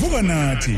vuka nathi.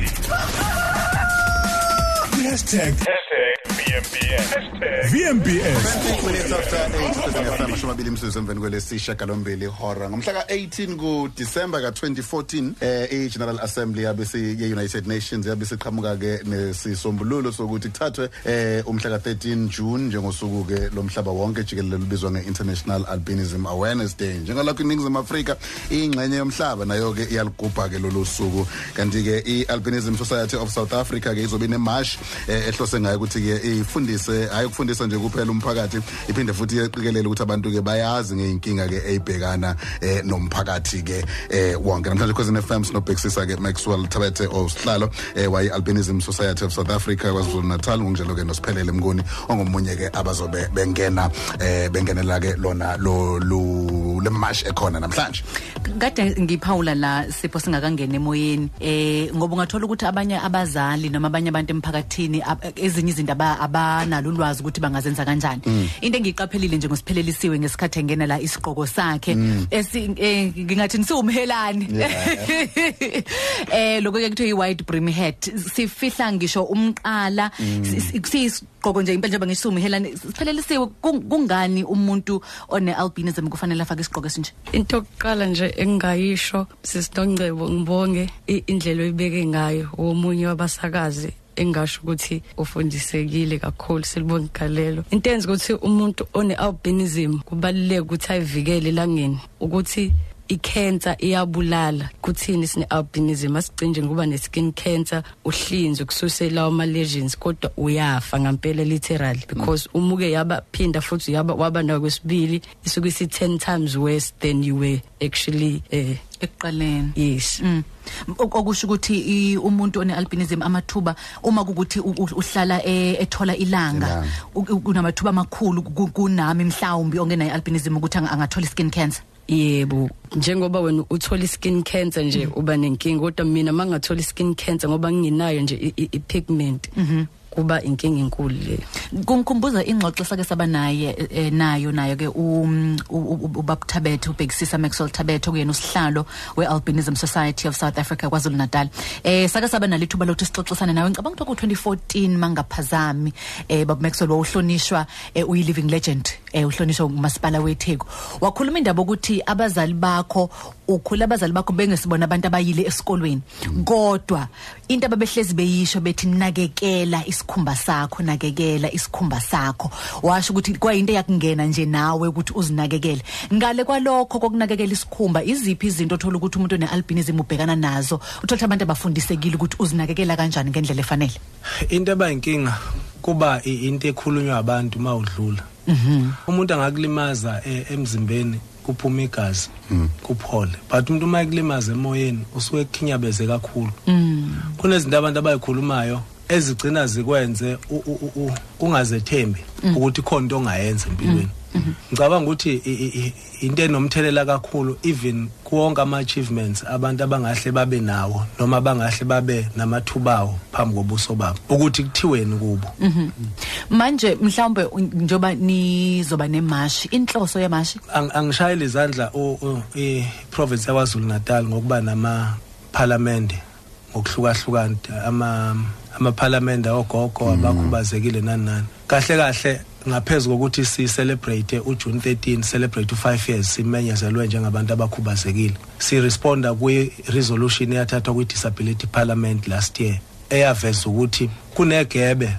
#VMBS 20 minutes after 8 Sithethe FM mashumi amabili imzuzu emveni kwelesisha galombili hora ngomhla ka-18 kuDisemba ka-2014 eh i-General Assembly ye-United Nations yabe siqhamuka-ke nesisombululo sokuthi kuthathwe eh umhla ka-13 June njengosuku-ke lomhlaba wonke jikelele lubizwa nge-International Albinism Awareness Day. Njengalokho iningizimu Afrika ingxenye yomhlaba nayo-ke iyaligubha-ke lolu suku. Kanti-ke i-Albinism Society of South Africa-ke izobe inemarsh eh, ehlose ngayo ukuthi-ke ifundise hayi ukufundisa nje kuphela umphakathi. Iphinde futhi iyeqikelela ukuthi abantu ke bayazi ngeinkinga ke eyibhekana eh nomphakathi ke eh wonke. Namhlanje khosini FM sinobhekisisa ke Maxwell Tabete osihlalo eh wayi Albinism Society of South Africa kwaZulu Natal ngokunjalo ke nosiphelele mnguni ongomunye ke abazobe bengena eh bengenela ke lona lo lu lemash ekhona namhlanje. Kade ngiphawula la sipho singakangena emoyeni eh ngoba ungathola ukuthi abanye abazali noma abanye abantu emphakathini ab- ezinye izinto aba- abanalo ulwazi ukuthi bangazenza kanjani. Into engiyiqaphelile nje ngosiphelelisiwe ngesikhathi engena la isiqoko sakhe esi eh, ngingathi nisiwumhelane eh lokho ke kuthiwa i-white brim hat. Sifihla ngisho umqala si- si- siyisigqoko nje impela njengoba ngisho umhelane siphelelisiwe kung- kungani umuntu one albinism kufanele afake isigqoko esinje? Into yokuqala nje engingayisho sisinongcebo ngibonge i- indlela oyibeke ngayo womunye wabasakazi. Engasho ukuthi ufundisekile kakhulu silibonga igalelo into enza ukuthi umuntu one albinism kubaluleke ukuthi ayivikele elangeni ukuthi i-cancer iyabulala. Kuthini sine albinism? Asicinje ngoba ne skin cancer uhlinzo kususela ama lesions kodwa uyafa ngempela literally because umuke yaba phinda futhi yaba waba nayo kwesibili isuke isi 10 times worse than you were actually eh ekuqaleni. Yes. Mm. Ok- okusho ukuthi i- umuntu one albinism amathuba uma kukuthi u- u- uhlala e- ethola ilanga Ilanga. u- u- kunamathuba amakhulu ku- kunami mhlawumbi ongena i-albinism ukuthi anga- angathola i-skin cancer. Yebo. Njengoba wena uthola skin cancer nje uba nenkinga kodwa mina mangathola skin cancer ngoba nginayo nje i- i- i-pigment kuba inkinga enkulu leyo kungikhumbuza ingxoxo sake saba naye eh, nayo nayo ke um, u- u- ubaba Thabethe ubhekisisa Maxwell Thabethe kuyena usihlalo weAlbinism Society of South Africa kwaZulu Natal eh sake saba nalithuba lokuthi sixoxisane nawe. Ngicabanga ukuthi ku 2014 mangaphazami eh baba Maxwell wawuhlonishwa eh, uyi living legend eh uhlonishwa umasipala weTheku wakhuluma indaba ukuthi abazali bakho ukhula abazali bakho bengesibona abantu abayile esikolweni. Kodwa into ababehlezi beyisho bethi nakekela isikhumba sakho nakekela isikhumba sakho. Washo ukuthi kwayinto yakungena nje nawe ukuthi uzinakekele. Ngale kwalokho kokunakekela isikhumba iziphi izinto othola ukuthi umuntu one-albinism ubhekana nazo? Uthola ukuthi abantu abafundisekile ukuthi uzinakekela kanjani ngendlela efanele? Into abayinkinga kuba i- into ekhulunywa abantu mawudlula umuntu angakulimaza eh, emzimbeni kuphuma igazi kuphole. But umuntu uma ekulimaza emoyeni usuke ekhinyabeze kakhulu. Kunezinto abantu abayikhulumayo ezigcina zikwenze u- u- u- ungazethembi ukuthi khona into ongayenza empilweni. Ngicabanga ukuthi i- i- i- into enomthelela kakhulu even kuwonke ama-achievements abantu abangahle babe nawo noma bangahle babe namathuba awo phambi kobuso babo ukuthi kuthiweni kubo. Manje mhlawumbe njoba nizoba nemashi inhloso yemashi? Ang- angishayeli izandla u- u- i-province yakwazulu natal ngokuba namaphalamende ngokuhlukahlukana ama amaphalamende ogogo abakhubazekile nani nani kahle kahle ngaphezu kokuthi si celebrate uJune 13 celebrate u5 years simenyezelwe njengabantu abakhubazekile. Si responda kwi resolution eyathathwa kwi disability parliament last year eyaveza ukuthi kunegebe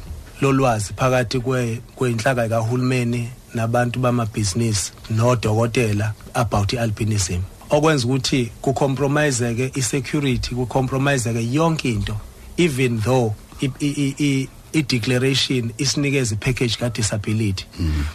lolwazi phakathi kwe kweinhlaka kahulumeni nabantu bamabhizinisi nodokotela about ialbinism. Okwenza ukuthi kucompromiseke isecurity kucompromiseke yonke into even though i-declaration isinikeza ipackage ka-disability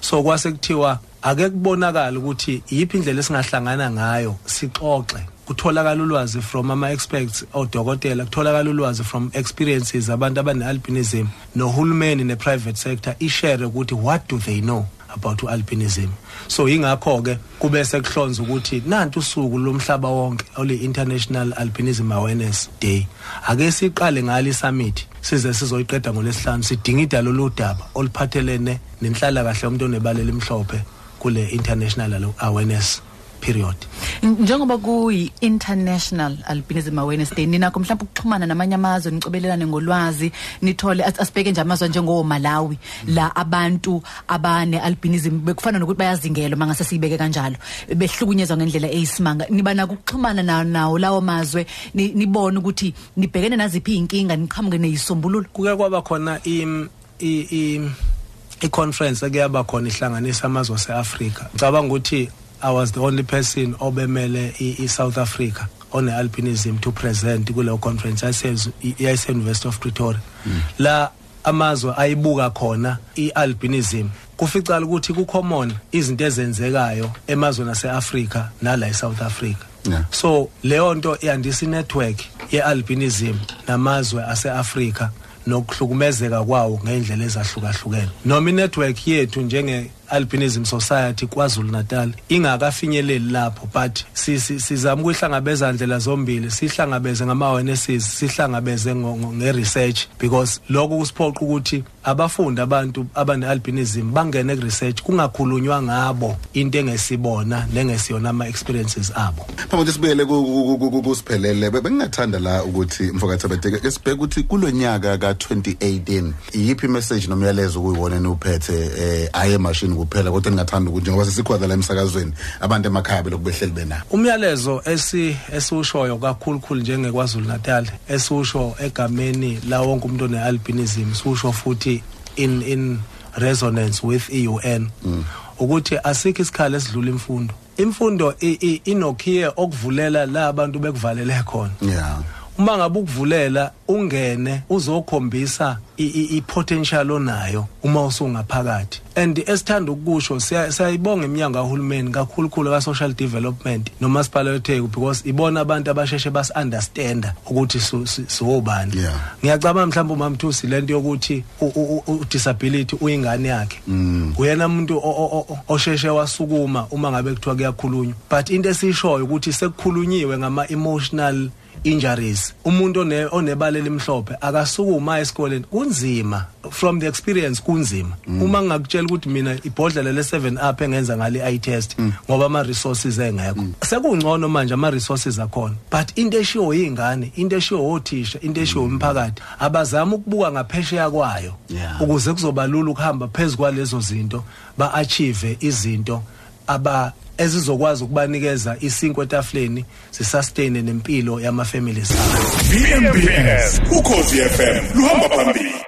so kwase kuthiwa ake kubonakala ukuthi yiphi indlela esingahlangana ngayo sixoxe. Kutholakala ulwazi from ama-experts odokotela kutholakala ulwazi from experiences abantu abane-albinism nohulumeni ne-private sector ishare ukuthi what do they know? About u-albinism. So yingakho-ke kube sekuhlonza ukuthi nanti usuku lomhlaba wonke oli-international albinism awareness day ake siqale ngalo isummit size sizoyiqeda ngolesihlanu sidinga lolu daba oluphathelene nenhlalakahle yomuntu onebala elimhlophe kule international awareness period. Njengoba kuyi international albinism awareness day ninakho mhlawumbe ukuxhumana namanye amazwe nicobelelane ngolwazi nithole as- asibheke nje amazwe njengo Malawi la abantu abane albinism bekufana nokuthi bayazingelwa mangase siyibeke kanjalo behlukunyezwa ngendlela eyisimanga nibana ukuxhumana na- nawo lawo mazwe ni- nibone ukuthi nibhekene naziphi inkinga niqhamuke neyisombululo kuke kwaba khona im i i i-conference ekuyaba khona ihlanganisa amazwe aseAfrika ngicabanga ukuthi I was the only person obemele i- i-South Africa on albinism to present kuleyo conference yase yase University of Pretoria. La amazwe ayibuka khona i-albinism kuficala ukuthi kucommon izinto ezenzekayo emazweni aseAfrika nala eSouth Africa. Yeah. so leyo nto yandisa inetwork ye-albinism namazwe aseAfrika nokuhlukumezeka kwawo ngendlela ezahlukahlukene. Noma inetwork yethu njenge albinism society KwaZulu Natal ingakafinyeleli lapho but si- si- sizama ukuhlangabeza ndlela zombili sihlangabeze ngama awarenesses sihlangabeze ngo- nge-research because lokho kusiphoqa ukuthi abafundi abantu abane albinism bangene ku-research kungakhulunywa ngabo into engesibona nengesiyona ama experiences abo. Phambi kokuthi sibuyele ku- ku- ku- ku- kusiphelele be- bengingathanda la ukuthi mfokathabete ke sibheke ukuthi kulonyaka ka2018 iyiphi message nomyalezo kuyiwona niwuphethe eh aye emashini kuphela kodwa ningathanda ukuthi ngoba sesikhwada la emsakazweni abantu emakhaya belokhu behleli bena. Umyalezo esi esiwushoyo kakhulukhulu njengekwaZulu Natal esiwusho egameni la wonke umuntu onealbinism siwusho futhi in in resonance with iUN ukuthi asikho isikhala esidlula imfundo. Imfundo inokhiye okuvulela la abantu bekuvalele khona. Yeah. Uma ngabe ukuvulela ungene uzokhombisa i-potential onayo uma usungaphakathi. And esithanda ukusho siya- siyayibonga iminyango kahulumeni kakhulukhulu ka-social development nomasipala wetheku because ibona abantu abasheshe basi-understanda ukuthi siwobani. Ngiyacabanga mhlawumbe umamthusi lento yokuthi u-disability uyingane yakhe. Uyena umuntu o- o- o- osheshe wasukuma uma ngabe kuthiwa kuyakhulunywa. But into esiyishoyo ukuthi sekukhulunyiwe ngama-emotional injuries umuntu one onebala elimhlophe akasukuma esikoleni kunzima. From the experience kunzima. Uma ngingakutshela ukuthi mina ibhodlela le7 up engenza ngale eye test ngoba ama resources engekho sekungcono manje ama resources akhona but into eshiwo yingane into eshiwo othisha into eshiwo umphakathi abazama ukubuka ngaphesheya kwayo ukuze kuzoba lula ukuhamba phezulu kwalezo zinto ba achieve izinto aba ezizokwazi ukubanikeza isinkwe etafuleni sisustain nempilo yama families abo VMBS ukhosi FM luhamba phambili.